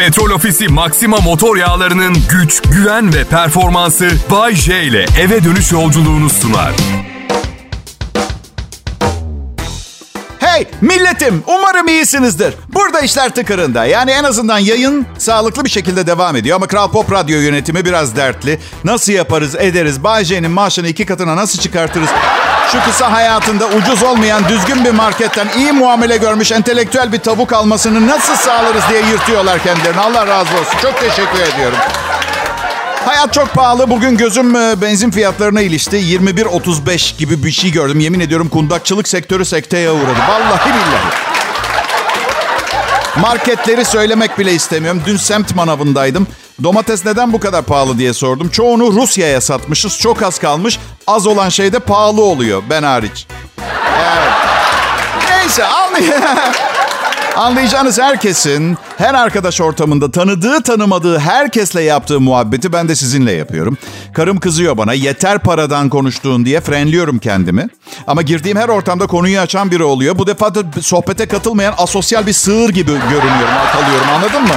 Petrol Ofisi Maxima motor yağlarının güç, güven ve performansı Bay J ile eve dönüş yolculuğunu sunar. Hey milletim umarım iyisinizdir. Burada işler tıkırında. Yani en azından yayın sağlıklı bir şekilde devam ediyor. Ama Kral Pop Radyo yönetimi biraz dertli. Nasıl yaparız ederiz? Bay J'nin maaşını iki katına nasıl çıkartırız? Şu kısa hayatında ucuz olmayan düzgün bir marketten iyi muamele görmüş entelektüel bir tavuk almasını nasıl sağlarız diye yırtıyorlar kendilerini. Allah razı olsun. Çok teşekkür ediyorum. Hayat çok pahalı. Bugün gözüm e, benzin fiyatlarına ilişti. 21.35 gibi bir şey gördüm. Yemin ediyorum kundakçılık sektörü sekteye uğradı. Vallahi billahi. Marketleri söylemek bile istemiyorum. Dün semt manavındaydım. Domates neden bu kadar pahalı diye sordum. Çoğunu Rusya'ya satmışız. Çok az kalmış. Az olan şey de pahalı oluyor. Ben hariç. Evet. Neyse anlayın. Anlayacağınız herkesin her arkadaş ortamında tanıdığı tanımadığı herkesle yaptığı muhabbeti ben de sizinle yapıyorum. Karım kızıyor bana yeter paradan konuştuğun diye frenliyorum kendimi. Ama girdiğim her ortamda konuyu açan biri oluyor. Bu defa da sohbete katılmayan asosyal bir sığır gibi görünüyorum, kalıyorum anladın mı?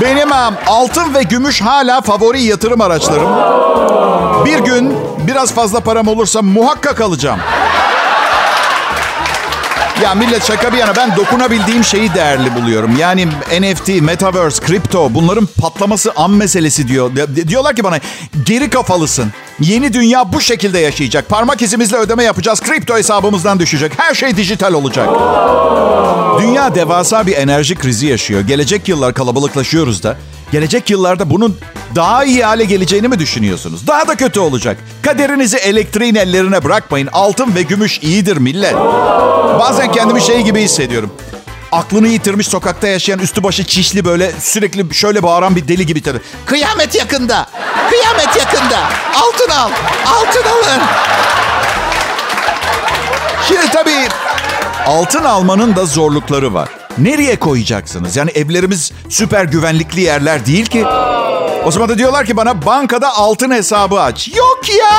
Benim altın ve gümüş hala favori yatırım araçlarım. Bir gün biraz fazla param olursa muhakkak alacağım. Ya millet şaka bir yana ben dokunabildiğim şeyi değerli buluyorum. Yani NFT, Metaverse, kripto bunların patlaması an meselesi diyor. Diyorlar ki bana geri kafalısın. Yeni dünya bu şekilde yaşayacak. Parmak izimizle ödeme yapacağız. Kripto hesabımızdan düşecek. Her şey dijital olacak. Dünya devasa bir enerji krizi yaşıyor. Gelecek yıllar kalabalıklaşıyoruz da. Gelecek yıllarda bunun daha iyi hale geleceğini mi düşünüyorsunuz? Daha da kötü olacak. Kaderinizi elektriğin ellerine bırakmayın. Altın ve gümüş iyidir millet. Bazen kendimi şey gibi hissediyorum. Aklını yitirmiş sokakta yaşayan üstü başı çişli böyle sürekli şöyle bağıran bir deli gibi tabii. Kıyamet yakında. Kıyamet yakında. Altın al. Altın alın. Şimdi tabii altın almanın da zorlukları var. Nereye koyacaksınız? Yani evlerimiz süper güvenlikli yerler değil ki. O zaman da diyorlar ki bana bankada altın hesabı aç. Yok ya.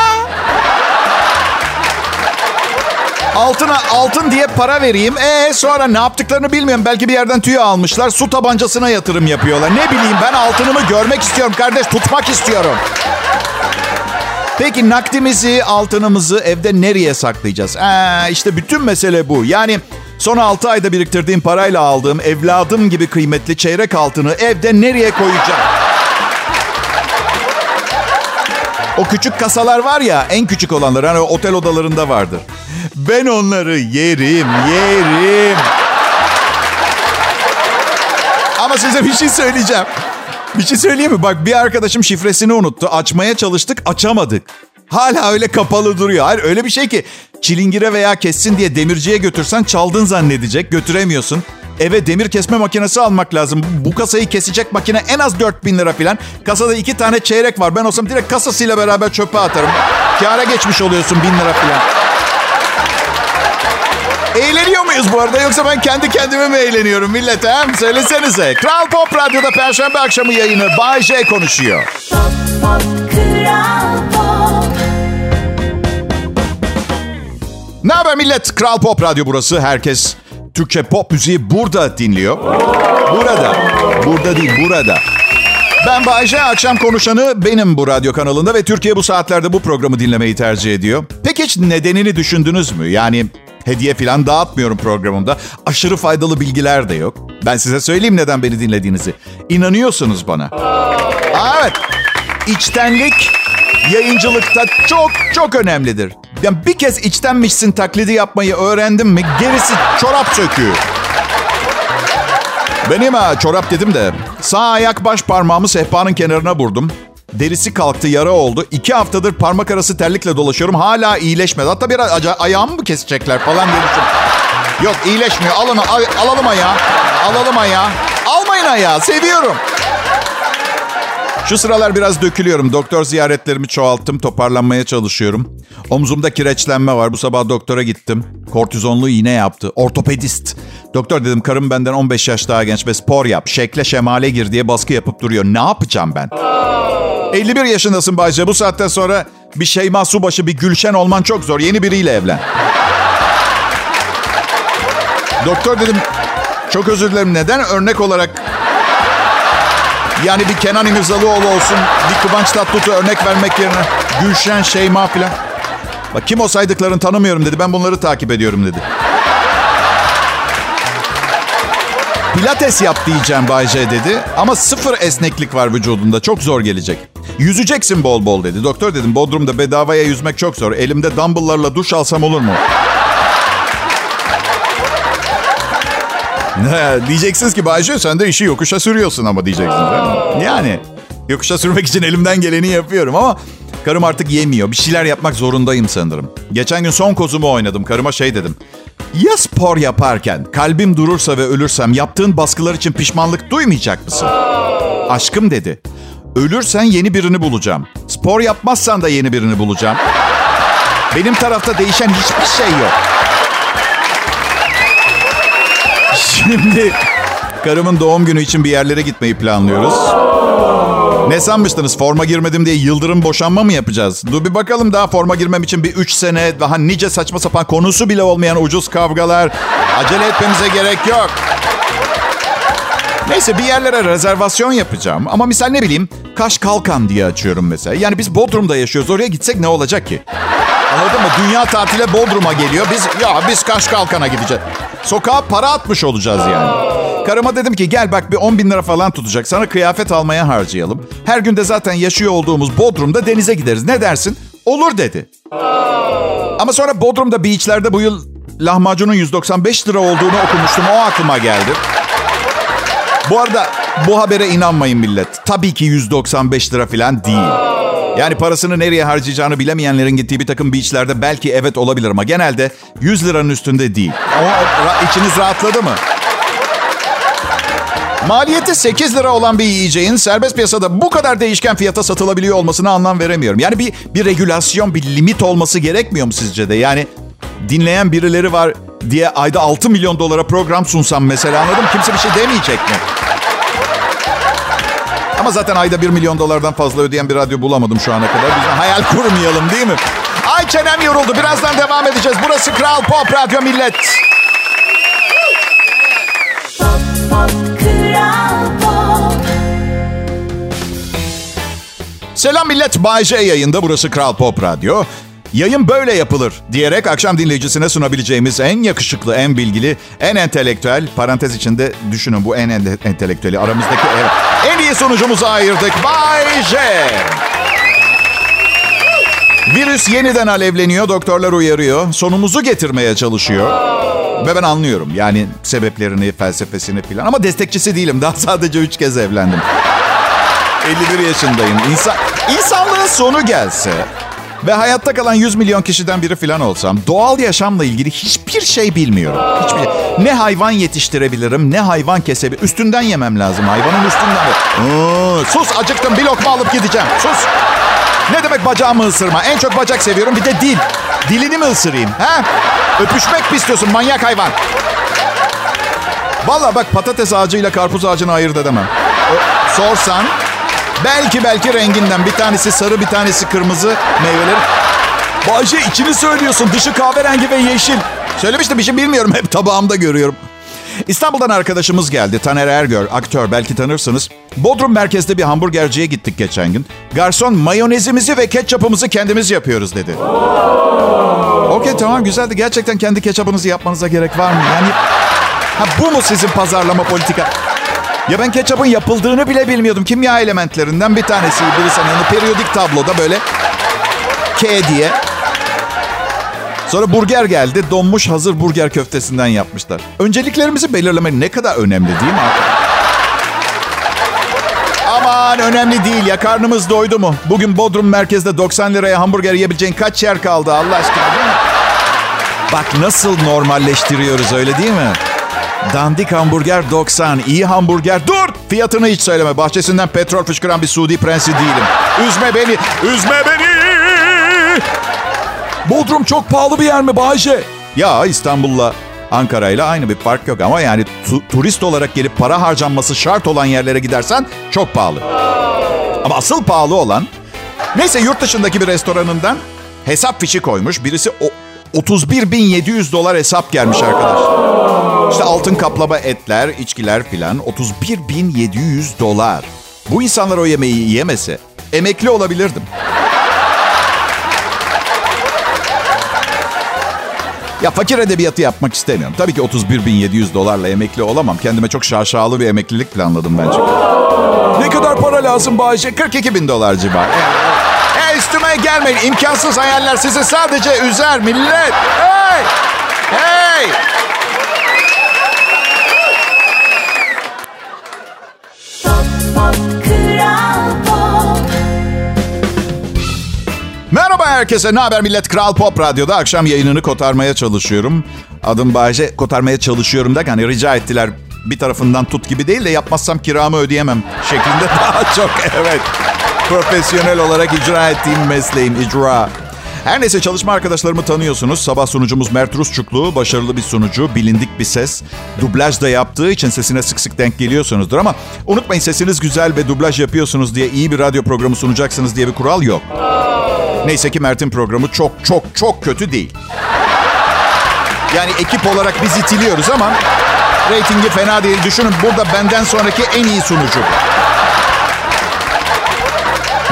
Altına altın diye para vereyim. E sonra ne yaptıklarını bilmiyorum. Belki bir yerden tüy almışlar. Su tabancasına yatırım yapıyorlar. Ne bileyim ben altınımı görmek istiyorum kardeş. Tutmak istiyorum. Peki nakdimizi, altınımızı evde nereye saklayacağız? Ee, işte bütün mesele bu. Yani son 6 ayda biriktirdiğim parayla aldığım evladım gibi kıymetli çeyrek altını evde nereye koyacağım? O küçük kasalar var ya en küçük olanlar hani otel odalarında vardır. Ben onları yerim, yerim. Ama size bir şey söyleyeceğim. Bir şey söyleyeyim mi? Bak bir arkadaşım şifresini unuttu. Açmaya çalıştık, açamadık. Hala öyle kapalı duruyor. Hayır öyle bir şey ki çilingire veya kessin diye demirciye götürsen çaldın zannedecek. Götüremiyorsun. Eve demir kesme makinesi almak lazım. Bu kasayı kesecek makine en az 4000 lira falan. Kasada iki tane çeyrek var. Ben olsam direkt kasasıyla beraber çöpe atarım. Kâra geçmiş oluyorsun bin lira falan. Eğleniyor muyuz bu arada yoksa ben kendi kendime mi eğleniyorum millet? Söylesenize. Kral Pop Radyo'da Perşembe akşamı yayını Bay J konuşuyor. Pop, pop, Kral Pop. Ne haber millet? Kral Pop Radyo burası. Herkes Türkçe pop müziği burada dinliyor. Burada. Burada değil, burada. Ben Bayece akşam konuşanı benim bu radyo kanalında ve Türkiye bu saatlerde bu programı dinlemeyi tercih ediyor. Peki hiç nedenini düşündünüz mü? Yani hediye falan dağıtmıyorum programımda. Aşırı faydalı bilgiler de yok. Ben size söyleyeyim neden beni dinlediğinizi. İnanıyorsunuz bana. Aa, evet. İçtenlik yayıncılıkta çok çok önemlidir. Yani bir kez içtenmişsin taklidi yapmayı öğrendim mi gerisi çorap söküğü. Benim ha çorap dedim de sağ ayak baş parmağımı sehpanın kenarına vurdum. Derisi kalktı, yara oldu. İki haftadır parmak arası terlikle dolaşıyorum. Hala iyileşmedi. Hatta bir ayağımı mı kesecekler falan diye Yok iyileşmiyor. Alın, al, alalım ayağı. Alalım ayağı. Almayın ayağı. Seviyorum. Şu sıralar biraz dökülüyorum. Doktor ziyaretlerimi çoğalttım. Toparlanmaya çalışıyorum. Omzumda kireçlenme var. Bu sabah doktora gittim. Kortizonlu iğne yaptı. Ortopedist. Doktor dedim karım benden 15 yaş daha genç ve spor yap. Şekle şemale gir diye baskı yapıp duruyor. Ne yapacağım ben? 51 yaşındasın Bayce. Bu saatten sonra bir Şeyma Subaşı, bir Gülşen olman çok zor. Yeni biriyle evlen. Doktor dedim Çok özür dilerim. Neden örnek olarak yani bir Kenan İmirzalıoğlu olsun, bir Kıvanç Tatlıtuğ örnek vermek yerine Gülşen, Şeyma filan. Bak kim o saydıklarını tanımıyorum dedi. Ben bunları takip ediyorum dedi. Pilates yap diyeceğim Bayce dedi. Ama sıfır esneklik var vücudunda. Çok zor gelecek. Yüzeceksin bol bol dedi. Doktor dedim Bodrum'da bedavaya yüzmek çok zor. Elimde dumbbell'larla duş alsam olur mu? Diyeceksiniz ki Bayce sen de işi yokuşa sürüyorsun ama diyeceksiniz. Yani yokuşa sürmek için elimden geleni yapıyorum ama karım artık yemiyor. Bir şeyler yapmak zorundayım sanırım. Geçen gün son kozumu oynadım. Karıma şey dedim. Ya spor yaparken kalbim durursa ve ölürsem yaptığın baskılar için pişmanlık duymayacak mısın? Aşkım dedi. Ölürsen yeni birini bulacağım. Spor yapmazsan da yeni birini bulacağım. Benim tarafta değişen hiçbir şey yok. Şimdi karımın doğum günü için bir yerlere gitmeyi planlıyoruz. Ne sanmıştınız? Forma girmedim diye yıldırım boşanma mı yapacağız? Dur bir bakalım daha forma girmem için bir 3 sene daha nice saçma sapan konusu bile olmayan ucuz kavgalar. Acele etmemize gerek yok. Neyse bir yerlere rezervasyon yapacağım. Ama misal ne bileyim Kaş Kalkan diye açıyorum mesela. Yani biz Bodrum'da yaşıyoruz. Oraya gitsek ne olacak ki? Anladın mı? Dünya tatile Bodrum'a geliyor. Biz ya biz Kaş Kalkan'a gideceğiz. Sokağa para atmış olacağız yani. Karıma dedim ki gel bak bir 10 bin lira falan tutacak. Sana kıyafet almaya harcayalım. Her günde zaten yaşıyor olduğumuz Bodrum'da denize gideriz. Ne dersin? Olur dedi. Ama sonra Bodrum'da beachlerde bu yıl lahmacunun 195 lira olduğunu okumuştum. O aklıma geldi. Bu arada bu habere inanmayın millet. Tabii ki 195 lira falan değil. Yani parasını nereye harcayacağını bilemeyenlerin gittiği bir takım beachlerde belki evet olabilir ama genelde 100 liranın üstünde değil. Ama içiniz rahatladı mı? Maliyeti 8 lira olan bir yiyeceğin serbest piyasada bu kadar değişken fiyata satılabiliyor olmasına anlam veremiyorum. Yani bir, bir regülasyon, bir limit olması gerekmiyor mu sizce de? Yani dinleyen birileri var diye ayda 6 milyon dolara program sunsam mesela anladım. Kimse bir şey demeyecek mi? Ama zaten ayda 1 milyon dolardan fazla ödeyen bir radyo bulamadım şu ana kadar. Biz hayal kurmayalım değil mi? Ay çenem yoruldu. Birazdan devam edeceğiz. Burası Kral Pop Radyo Millet. Pop, pop, Kral Pop. Selam millet. Bay J yayında. Burası Kral Pop Radyo. Yayın böyle yapılır diyerek akşam dinleyicisine sunabileceğimiz en yakışıklı, en bilgili, en entelektüel, parantez içinde düşünün bu en entelektüeli aramızdaki evet, en iyi sunucumuzu ayırdık. Bay J. Virüs yeniden alevleniyor, doktorlar uyarıyor. Sonumuzu getirmeye çalışıyor. Ve ben anlıyorum yani sebeplerini, felsefesini falan. Ama destekçisi değilim. Daha sadece üç kez evlendim. 51 yaşındayım. İnsan, insanlığın sonu gelse ve hayatta kalan 100 milyon kişiden biri falan olsam doğal yaşamla ilgili hiçbir şey bilmiyorum. Hiçbir şey. Ne hayvan yetiştirebilirim ne hayvan kesebilirim. Üstünden yemem lazım hayvanın üstünden. Oo, sus acıktım bir lokma alıp gideceğim. Sus. Ne demek bacağımı ısırma? En çok bacak seviyorum bir de dil. Dilini mi ısırayım? Ha? Öpüşmek mi istiyorsun manyak hayvan? Valla bak patates ağacıyla karpuz ağacını ayırt edemem. Sorsan Belki belki renginden. Bir tanesi sarı bir tanesi kırmızı meyveleri. Bayce içini söylüyorsun. Dışı kahverengi ve yeşil. Söylemiştim bir şey bilmiyorum. Hep tabağımda görüyorum. İstanbul'dan arkadaşımız geldi. Taner Ergör, aktör belki tanırsınız. Bodrum merkezde bir hamburgerciye gittik geçen gün. Garson mayonezimizi ve ketçapımızı kendimiz yapıyoruz dedi. Okey tamam güzeldi. Gerçekten kendi ketçapınızı yapmanıza gerek var mı? Yani ha, bu mu sizin pazarlama politika? Ya ben ketçapın yapıldığını bile bilmiyordum. Kimya elementlerinden bir tanesi. Birisi hani periyodik tabloda böyle K diye. Sonra burger geldi. Donmuş hazır burger köftesinden yapmışlar. Önceliklerimizi belirlemek ne kadar önemli değil mi? Aman önemli değil ya. Karnımız doydu mu? Bugün Bodrum merkezde 90 liraya hamburger yiyebileceğin kaç yer kaldı Allah aşkına değil mi? Bak nasıl normalleştiriyoruz öyle değil mi? Dandik hamburger 90. iyi hamburger. Dur! Fiyatını hiç söyleme. Bahçesinden petrol fışkıran bir Suudi prensi değilim. Üzme beni. Üzme beni. Bodrum çok pahalı bir yer mi Bayce? Ya İstanbul'la Ankara ile aynı bir fark yok ama yani tu- turist olarak gelip para harcanması şart olan yerlere gidersen çok pahalı. Ama asıl pahalı olan neyse yurt dışındaki bir restoranından hesap fişi koymuş. Birisi o 31.700 dolar hesap gelmiş arkadaş. İşte altın kaplama etler, içkiler filan 31.700 dolar. Bu insanlar o yemeği yemese emekli olabilirdim. Ya fakir edebiyatı yapmak istemiyorum. Tabii ki 31.700 dolarla emekli olamam. Kendime çok şaşalı bir emeklilik planladım bence. Ne kadar para lazım Bayce? 42 bin dolar civarı. Hey üstüme gelmeyin. İmkansız hayaller sizi sadece üzer millet. Hey! Hey! Merhaba herkese. Ne haber millet? Kral Pop Radyo'da akşam yayınını kotarmaya çalışıyorum. Adım Bayece. Kotarmaya çalışıyorum da hani rica ettiler bir tarafından tut gibi değil de yapmazsam kiramı ödeyemem şeklinde daha çok evet. Profesyonel olarak icra ettiğim mesleğim icra. Her neyse çalışma arkadaşlarımı tanıyorsunuz. Sabah sunucumuz Mert Rusçuklu. Başarılı bir sunucu, bilindik bir ses. Dublaj da yaptığı için sesine sık sık denk geliyorsunuzdur. Ama unutmayın sesiniz güzel ve dublaj yapıyorsunuz diye iyi bir radyo programı sunacaksınız diye bir kural yok. Neyse ki Mert'in programı çok çok çok kötü değil. Yani ekip olarak biz itiliyoruz ama reytingi fena değil. Düşünün burada benden sonraki en iyi sunucu.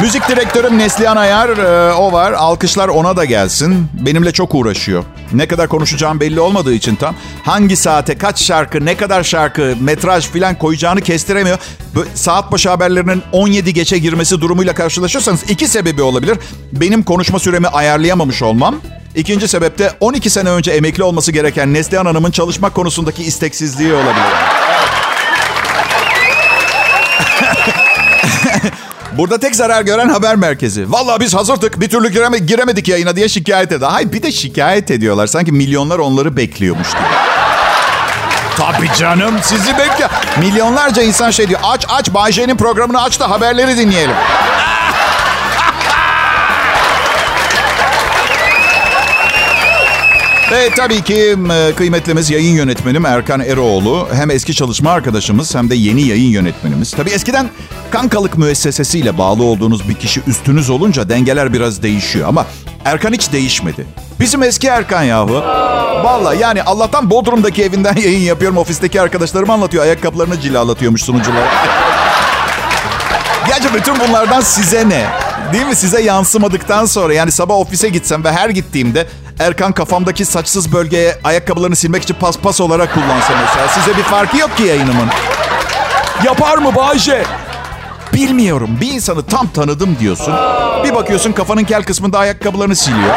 Müzik direktörüm Neslihan Ayar, e, o var. Alkışlar ona da gelsin. Benimle çok uğraşıyor. Ne kadar konuşacağım belli olmadığı için tam. Hangi saate, kaç şarkı, ne kadar şarkı, metraj filan koyacağını kestiremiyor. Böyle saat başı haberlerinin 17 geçe girmesi durumuyla karşılaşırsanız iki sebebi olabilir. Benim konuşma süremi ayarlayamamış olmam. İkinci sebep de 12 sene önce emekli olması gereken Neslihan Hanım'ın çalışma konusundaki isteksizliği olabilir. Burada tek zarar gören haber merkezi. Vallahi biz hazırdık bir türlü gireme, giremedik yayına diye şikayet ediyor. Hayır bir de şikayet ediyorlar. Sanki milyonlar onları bekliyormuş gibi. Tabii canım sizi bekliyor. Milyonlarca insan şey diyor. Aç aç Bay J'nin programını aç da haberleri dinleyelim. Ve tabii ki kıymetlimiz yayın yönetmenim Erkan Eroğlu. Hem eski çalışma arkadaşımız hem de yeni yayın yönetmenimiz. Tabii eskiden kankalık müessesesiyle bağlı olduğunuz bir kişi üstünüz olunca dengeler biraz değişiyor. Ama Erkan hiç değişmedi. Bizim eski Erkan yahu. Vallahi yani Allah'tan Bodrum'daki evinden yayın yapıyorum. Ofisteki arkadaşlarım anlatıyor. Ayakkabılarını cilalatıyormuş sunucular. Gerçi bütün bunlardan size ne? Değil mi? Size yansımadıktan sonra yani sabah ofise gitsem ve her gittiğimde Erkan kafamdaki saçsız bölgeye ayakkabılarını silmek için paspas olarak kullansa mesela. Size bir farkı yok ki yayınımın. Yapar mı Bayce? Bilmiyorum. Bir insanı tam tanıdım diyorsun. Bir bakıyorsun kafanın kel kısmında ayakkabılarını siliyor.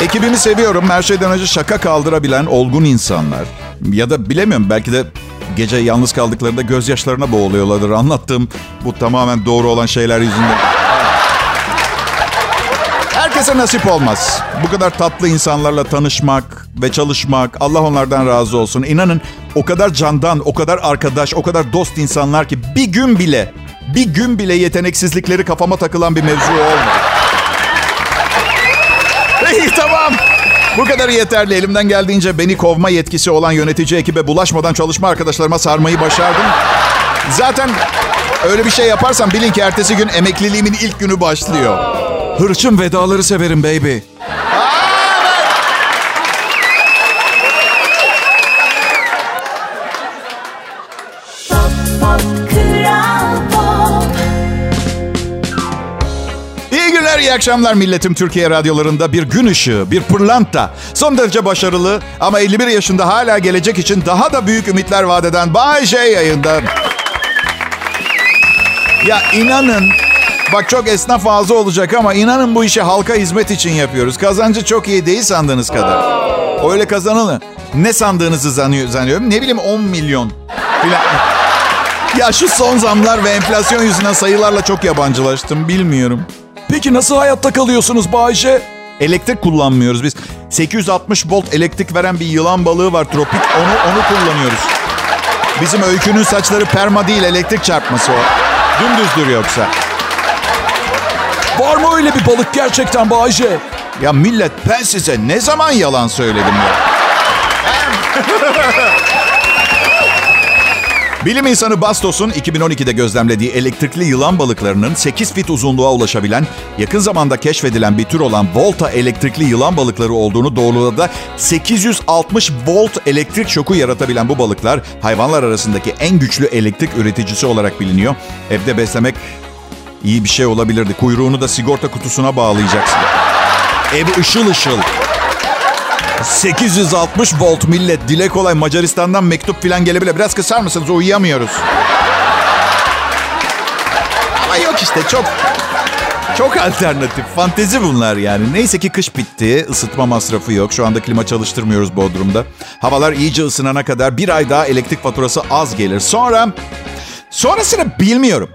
Ekibimi seviyorum. Her şeyden önce şaka kaldırabilen olgun insanlar. Ya da bilemiyorum belki de gece yalnız kaldıklarında gözyaşlarına boğuluyorlardır. Anlattığım bu tamamen doğru olan şeyler yüzünden. Herkese nasip olmaz. Bu kadar tatlı insanlarla tanışmak ve çalışmak. Allah onlardan razı olsun. İnanın o kadar candan, o kadar arkadaş, o kadar dost insanlar ki bir gün bile, bir gün bile yeteneksizlikleri kafama takılan bir mevzu olmadı. İyi tamam. Bu kadar yeterli. Elimden geldiğince beni kovma yetkisi olan yönetici ekibe bulaşmadan çalışma arkadaşlarıma sarmayı başardım. Zaten öyle bir şey yaparsam bilin ki ertesi gün emekliliğimin ilk günü başlıyor. Hırçın vedaları severim baby. İyi akşamlar milletim. Türkiye radyolarında bir gün ışığı, bir pırlanta. Son derece başarılı ama 51 yaşında hala gelecek için daha da büyük ümitler vaat eden Bay J yayında. Ya inanın Bak çok esnaf ağzı olacak ama inanın bu işi halka hizmet için yapıyoruz. Kazancı çok iyi değil sandığınız kadar. Öyle kazanılı. Ne sandığınızı zannediyorum. Ne bileyim 10 milyon. Ya şu son zamlar ve enflasyon yüzünden sayılarla çok yabancılaştım. Bilmiyorum. Peki nasıl hayatta kalıyorsunuz Bayşe? Elektrik kullanmıyoruz biz. 860 volt elektrik veren bir yılan balığı var tropik. Onu onu kullanıyoruz. Bizim öykünün saçları perma değil elektrik çarpması o. Dümdüzdür yoksa. Var mı öyle bir balık gerçekten Bayce? Ya millet ben size ne zaman yalan söyledim ya? Bilim insanı Bastos'un 2012'de gözlemlediği elektrikli yılan balıklarının 8 fit uzunluğa ulaşabilen, yakın zamanda keşfedilen bir tür olan Volta elektrikli yılan balıkları olduğunu doğruladı. 860 volt elektrik şoku yaratabilen bu balıklar hayvanlar arasındaki en güçlü elektrik üreticisi olarak biliniyor. Evde beslemek iyi bir şey olabilirdi. Kuyruğunu da sigorta kutusuna bağlayacaksın. Ev ışıl ışıl. 860 volt millet. Dile kolay Macaristan'dan mektup falan gelebilir. Biraz kısar mısınız? Uyuyamıyoruz. Ama yok işte çok çok alternatif. Fantezi bunlar yani. Neyse ki kış bitti. Isıtma masrafı yok. Şu anda klima çalıştırmıyoruz Bodrum'da. Havalar iyice ısınana kadar bir ay daha elektrik faturası az gelir. Sonra... Sonrasını bilmiyorum.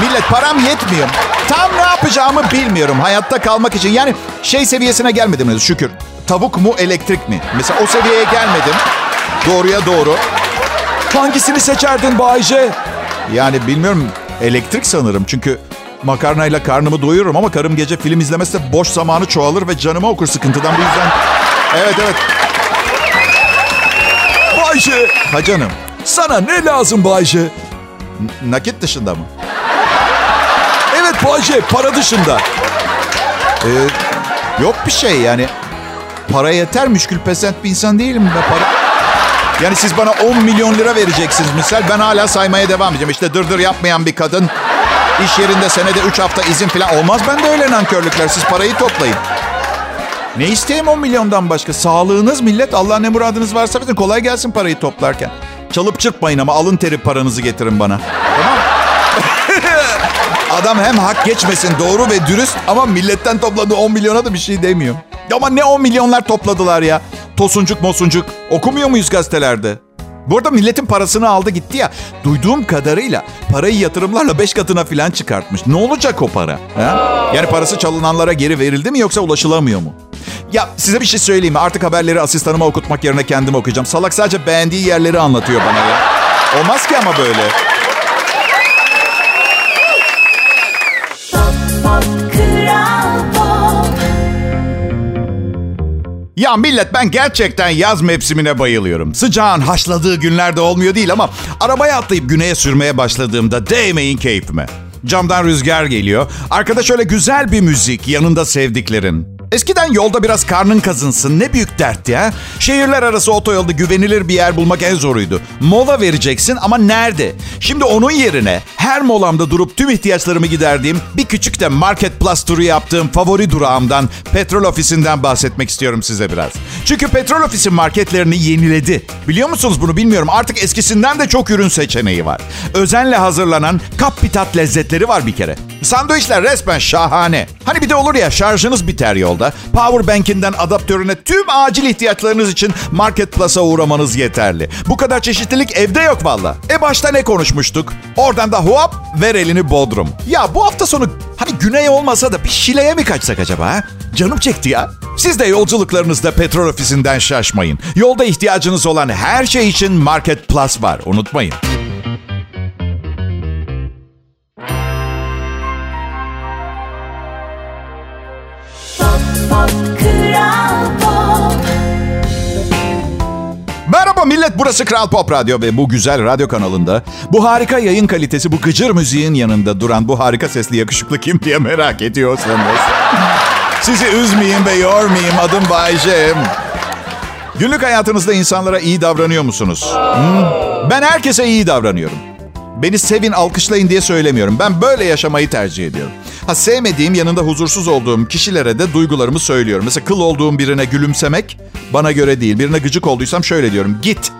Millet param yetmiyor. Tam ne yapacağımı bilmiyorum hayatta kalmak için. Yani şey seviyesine gelmedim henüz şükür. Tavuk mu elektrik mi? Mesela o seviyeye gelmedim. Doğruya doğru. Hangisini seçerdin Bayce? Yani bilmiyorum elektrik sanırım. Çünkü makarnayla karnımı doyururum ama karım gece film izlemezse boş zamanı çoğalır ve canımı okur sıkıntıdan. Bu yüzden evet evet. Bayce, Ha canım. sana ne lazım Bayce? N- nakit dışında mı? Bayce, para dışında. Ee, yok bir şey yani. Para yeter müşkül pesent bir insan değilim ben para. Yani siz bana 10 milyon lira vereceksiniz misal. Ben hala saymaya devam edeceğim. İşte dırdır yapmayan bir kadın. iş yerinde senede 3 hafta izin falan olmaz. Ben de öyle nankörlükler. Siz parayı toplayın. Ne isteyeyim 10 milyondan başka? Sağlığınız millet. Allah ne muradınız varsa verin. Kolay gelsin parayı toplarken. Çalıp çırpmayın ama alın teri paranızı getirin bana. Tamam Adam hem hak geçmesin doğru ve dürüst ama milletten topladığı 10 milyona da bir şey demiyor. Ama ne 10 milyonlar topladılar ya. Tosuncuk mosuncuk okumuyor muyuz gazetelerde? Bu arada milletin parasını aldı gitti ya. Duyduğum kadarıyla parayı yatırımlarla 5 katına falan çıkartmış. Ne olacak o para? Ha? Yani parası çalınanlara geri verildi mi yoksa ulaşılamıyor mu? Ya size bir şey söyleyeyim mi? Artık haberleri asistanıma okutmak yerine kendim okuyacağım. Salak sadece beğendiği yerleri anlatıyor bana ya. Olmaz ki ama böyle. Ya millet ben gerçekten yaz mevsimine bayılıyorum. Sıcağın haşladığı günlerde olmuyor değil ama arabaya atlayıp güneye sürmeye başladığımda değmeyin keyfime. Camdan rüzgar geliyor. Arkada şöyle güzel bir müzik, yanında sevdiklerin. Eskiden yolda biraz karnın kazınsın ne büyük dert ya. Şehirler arası otoyolda güvenilir bir yer bulmak en zoruydu. Mola vereceksin ama nerede? Şimdi onun yerine her molamda durup tüm ihtiyaçlarımı giderdiğim bir küçük de Market Plus turu yaptığım favori durağımdan petrol ofisinden bahsetmek istiyorum size biraz. Çünkü petrol ofisi marketlerini yeniledi. Biliyor musunuz bunu bilmiyorum. Artık eskisinden de çok ürün seçeneği var. Özenle hazırlanan kapitat lezzetleri var bir kere. Sandviçler resmen şahane. Hani bir de olur ya şarjınız biter yolda. Powerbank'inden adaptörüne tüm acil ihtiyaçlarınız için Market Plus'a uğramanız yeterli. Bu kadar çeşitlilik evde yok valla. E başta ne konuşmuştuk? Oradan da hop ver elini Bodrum. Ya bu hafta sonu hani güney olmasa da bir Şile'ye mi kaçsak acaba ha? Canım çekti ya. Siz de yolculuklarınızda petrol ofisinden şaşmayın. Yolda ihtiyacınız olan her şey için Market Plus var. Unutmayın. Merhaba millet burası Kral Pop Radyo ve bu güzel radyo kanalında bu harika yayın kalitesi bu gıcır müziğin yanında duran bu harika sesli yakışıklı kim diye merak ediyorsanız. Sizi üzmeyeyim ve yormayayım adım Bayece'm. Günlük hayatınızda insanlara iyi davranıyor musunuz? Hmm? Ben herkese iyi davranıyorum. Beni sevin, alkışlayın diye söylemiyorum. Ben böyle yaşamayı tercih ediyorum. Ha sevmediğim, yanında huzursuz olduğum kişilere de duygularımı söylüyorum. Mesela kıl olduğum birine gülümsemek bana göre değil. Birine gıcık olduysam şöyle diyorum. Git.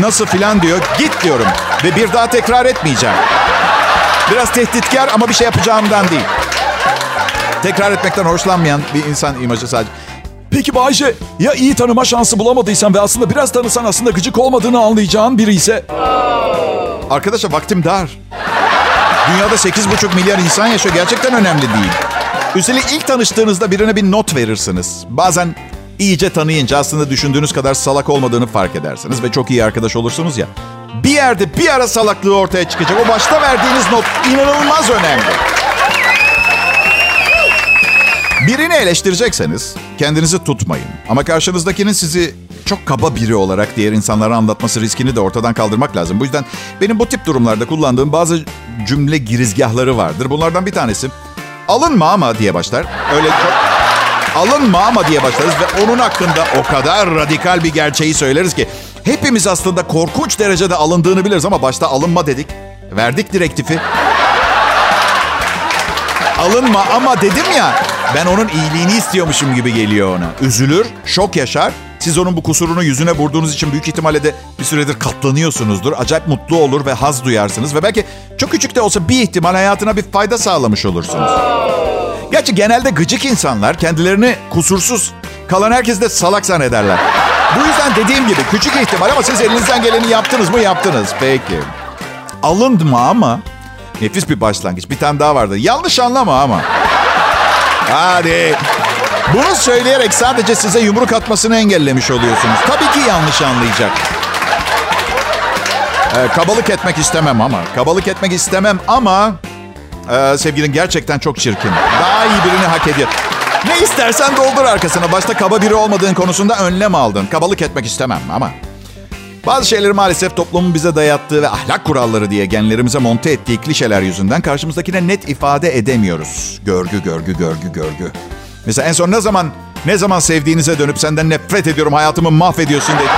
Nasıl filan diyor. Git diyorum. Ve bir daha tekrar etmeyeceğim. Biraz tehditkar ama bir şey yapacağımdan değil. Tekrar etmekten hoşlanmayan bir insan imajı sadece. Peki Bayce, ya iyi tanıma şansı bulamadıysan ve aslında biraz tanısan aslında gıcık olmadığını anlayacağın biri ise... Arkadaşlar vaktim dar. Dünyada 8,5 milyar insan yaşıyor. Gerçekten önemli değil. Üstelik ilk tanıştığınızda birine bir not verirsiniz. Bazen iyice tanıyınca aslında düşündüğünüz kadar salak olmadığını fark edersiniz ve çok iyi arkadaş olursunuz ya. Bir yerde bir ara salaklığı ortaya çıkacak. O başta verdiğiniz not inanılmaz önemli. Birini eleştirecekseniz kendinizi tutmayın. Ama karşınızdakinin sizi çok kaba biri olarak diğer insanlara anlatması riskini de ortadan kaldırmak lazım. Bu yüzden benim bu tip durumlarda kullandığım bazı cümle girizgahları vardır. Bunlardan bir tanesi alınma ama diye başlar. Öyle çok alınma ama diye başlarız ve onun hakkında o kadar radikal bir gerçeği söyleriz ki hepimiz aslında korkunç derecede alındığını biliriz ama başta alınma dedik. Verdik direktifi. Alınma ama dedim ya ben onun iyiliğini istiyormuşum gibi geliyor ona. Üzülür, şok yaşar. Siz onun bu kusurunu yüzüne vurduğunuz için büyük ihtimalle de bir süredir katlanıyorsunuzdur. Acayip mutlu olur ve haz duyarsınız. Ve belki çok küçük de olsa bir ihtimal hayatına bir fayda sağlamış olursunuz. Gerçi genelde gıcık insanlar kendilerini kusursuz, kalan herkes de salak zannederler. Bu yüzden dediğim gibi küçük ihtimal ama siz elinizden geleni yaptınız mı yaptınız. Peki. Alınma ama nefis bir başlangıç. Bir tane daha vardı. Yanlış anlama ama. Hadi. Bunu söyleyerek sadece size yumruk atmasını engellemiş oluyorsunuz. Tabii ki yanlış anlayacak. Ee, kabalık etmek istemem ama. Kabalık etmek istemem ama... E, sevgilin gerçekten çok çirkin. Daha iyi birini hak ediyor. Ne istersen doldur arkasına. Başta kaba biri olmadığın konusunda önlem aldın. Kabalık etmek istemem ama... Bazı şeyleri maalesef toplumun bize dayattığı ve ahlak kuralları diye genlerimize monte ettiği klişeler yüzünden karşımızdakine net ifade edemiyoruz. Görgü, görgü, görgü, görgü. Mesela en son ne zaman ne zaman sevdiğinize dönüp senden nefret ediyorum hayatımı mahvediyorsun dedi.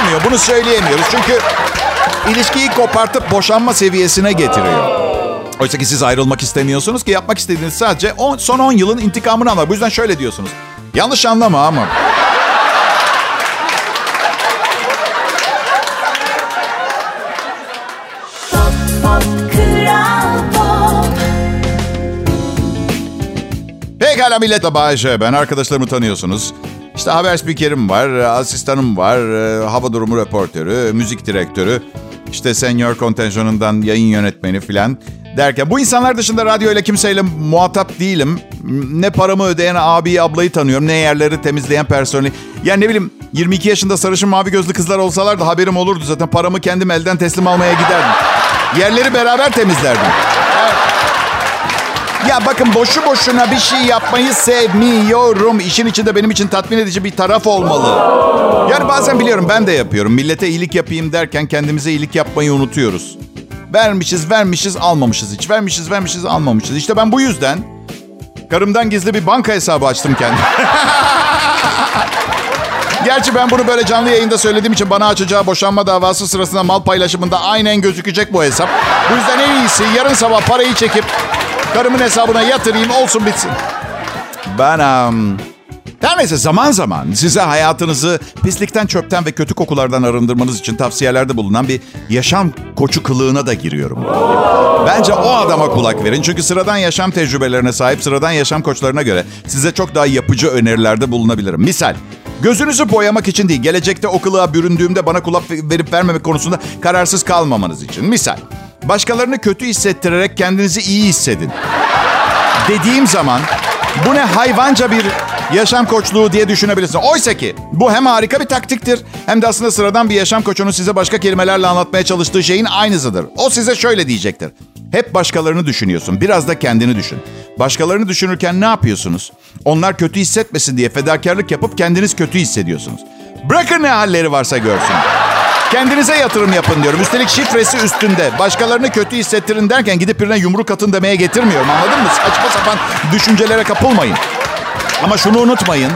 Olmuyor bunu söyleyemiyoruz çünkü ilişkiyi kopartıp boşanma seviyesine getiriyor. Oysa ki siz ayrılmak istemiyorsunuz ki yapmak istediğiniz sadece on, son 10 yılın intikamını almak. Bu yüzden şöyle diyorsunuz. Yanlış anlama ama Pekala millet Bayece. Ben arkadaşlarımı tanıyorsunuz. İşte haber spikerim var, asistanım var, e, hava durumu reportörü, müzik direktörü, işte senior kontenjanından yayın yönetmeni filan derken bu insanlar dışında radyo ile kimseyle muhatap değilim. Ne paramı ödeyen abi ablayı tanıyorum ne yerleri temizleyen personeli. Yani ne bileyim 22 yaşında sarışın mavi gözlü kızlar olsalar da haberim olurdu zaten. Paramı kendim elden teslim almaya giderdim. Yerleri beraber temizlerdim. Ya bakın boşu boşuna bir şey yapmayı sevmiyorum. İşin içinde benim için tatmin edici bir taraf olmalı. Yani bazen biliyorum ben de yapıyorum. Millete iyilik yapayım derken kendimize iyilik yapmayı unutuyoruz. Vermişiz, vermişiz, almamışız hiç. Vermişiz, vermişiz, almamışız. İşte ben bu yüzden karımdan gizli bir banka hesabı açtım kendim. Gerçi ben bunu böyle canlı yayında söylediğim için bana açacağı boşanma davası sırasında mal paylaşımında aynen gözükecek bu hesap. Bu yüzden en iyisi yarın sabah parayı çekip Karımın hesabına yatırayım olsun bitsin. Ben um, her neyse zaman zaman size hayatınızı pislikten, çöpten ve kötü kokulardan arındırmanız için tavsiyelerde bulunan bir yaşam koçu kılığına da giriyorum. Bence o adama kulak verin. Çünkü sıradan yaşam tecrübelerine sahip sıradan yaşam koçlarına göre size çok daha yapıcı önerilerde bulunabilirim. Misal, gözünüzü boyamak için değil, gelecekte o kılığa büründüğümde bana kulak verip vermemek konusunda kararsız kalmamanız için. Misal, Başkalarını kötü hissettirerek kendinizi iyi hissedin. Dediğim zaman bu ne hayvanca bir yaşam koçluğu diye düşünebilirsin. Oysa ki bu hem harika bir taktiktir hem de aslında sıradan bir yaşam koçunun size başka kelimelerle anlatmaya çalıştığı şeyin aynısıdır. O size şöyle diyecektir. Hep başkalarını düşünüyorsun. Biraz da kendini düşün. Başkalarını düşünürken ne yapıyorsunuz? Onlar kötü hissetmesin diye fedakarlık yapıp kendiniz kötü hissediyorsunuz. Bırakın ne halleri varsa görsün. Kendinize yatırım yapın diyorum. Üstelik şifresi üstünde. Başkalarını kötü hissettirin derken gidip birine yumruk atın demeye getirmiyorum. Anladın mı? Saçma sapan düşüncelere kapılmayın. Ama şunu unutmayın.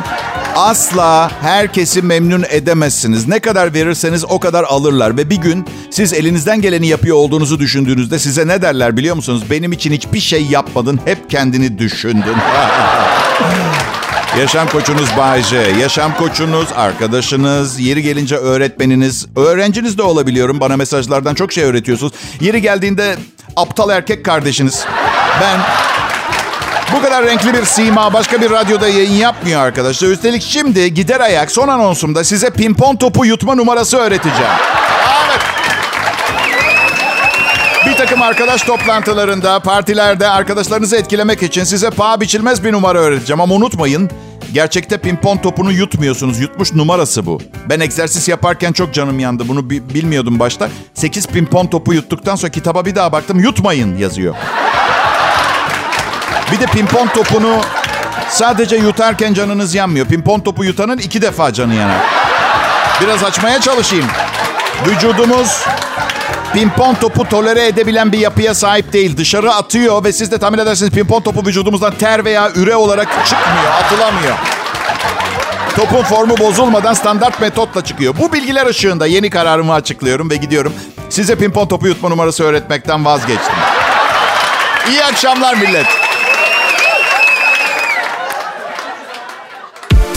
Asla herkesi memnun edemezsiniz. Ne kadar verirseniz o kadar alırlar. Ve bir gün siz elinizden geleni yapıyor olduğunuzu düşündüğünüzde size ne derler biliyor musunuz? Benim için hiçbir şey yapmadın. Hep kendini düşündün. Yaşam koçunuz Bayce, yaşam koçunuz, arkadaşınız, yeri gelince öğretmeniniz, öğrenciniz de olabiliyorum. Bana mesajlardan çok şey öğretiyorsunuz. Yeri geldiğinde aptal erkek kardeşiniz. Ben bu kadar renkli bir sima başka bir radyoda yayın yapmıyor arkadaşlar. Üstelik şimdi gider ayak son anonsumda size pimpon topu yutma numarası öğreteceğim. Evet. Bir takım arkadaş toplantılarında, partilerde arkadaşlarınızı etkilemek için size paha biçilmez bir numara öğreteceğim. Ama unutmayın, gerçekte pimpon topunu yutmuyorsunuz. Yutmuş numarası bu. Ben egzersiz yaparken çok canım yandı. Bunu bilmiyordum başta. 8 pimpon topu yuttuktan sonra kitaba bir daha baktım. Yutmayın yazıyor. Bir de pimpon topunu sadece yutarken canınız yanmıyor. Pimpon topu yutanın iki defa canı yanar. Biraz açmaya çalışayım. Vücudumuz pimpon topu tolere edebilen bir yapıya sahip değil. Dışarı atıyor ve siz de tahmin edersiniz pimpon topu vücudumuzdan ter veya üre olarak çıkmıyor, atılamıyor. Topun formu bozulmadan standart metotla çıkıyor. Bu bilgiler ışığında yeni kararımı açıklıyorum ve gidiyorum. Size pimpon topu yutma numarası öğretmekten vazgeçtim. İyi akşamlar millet.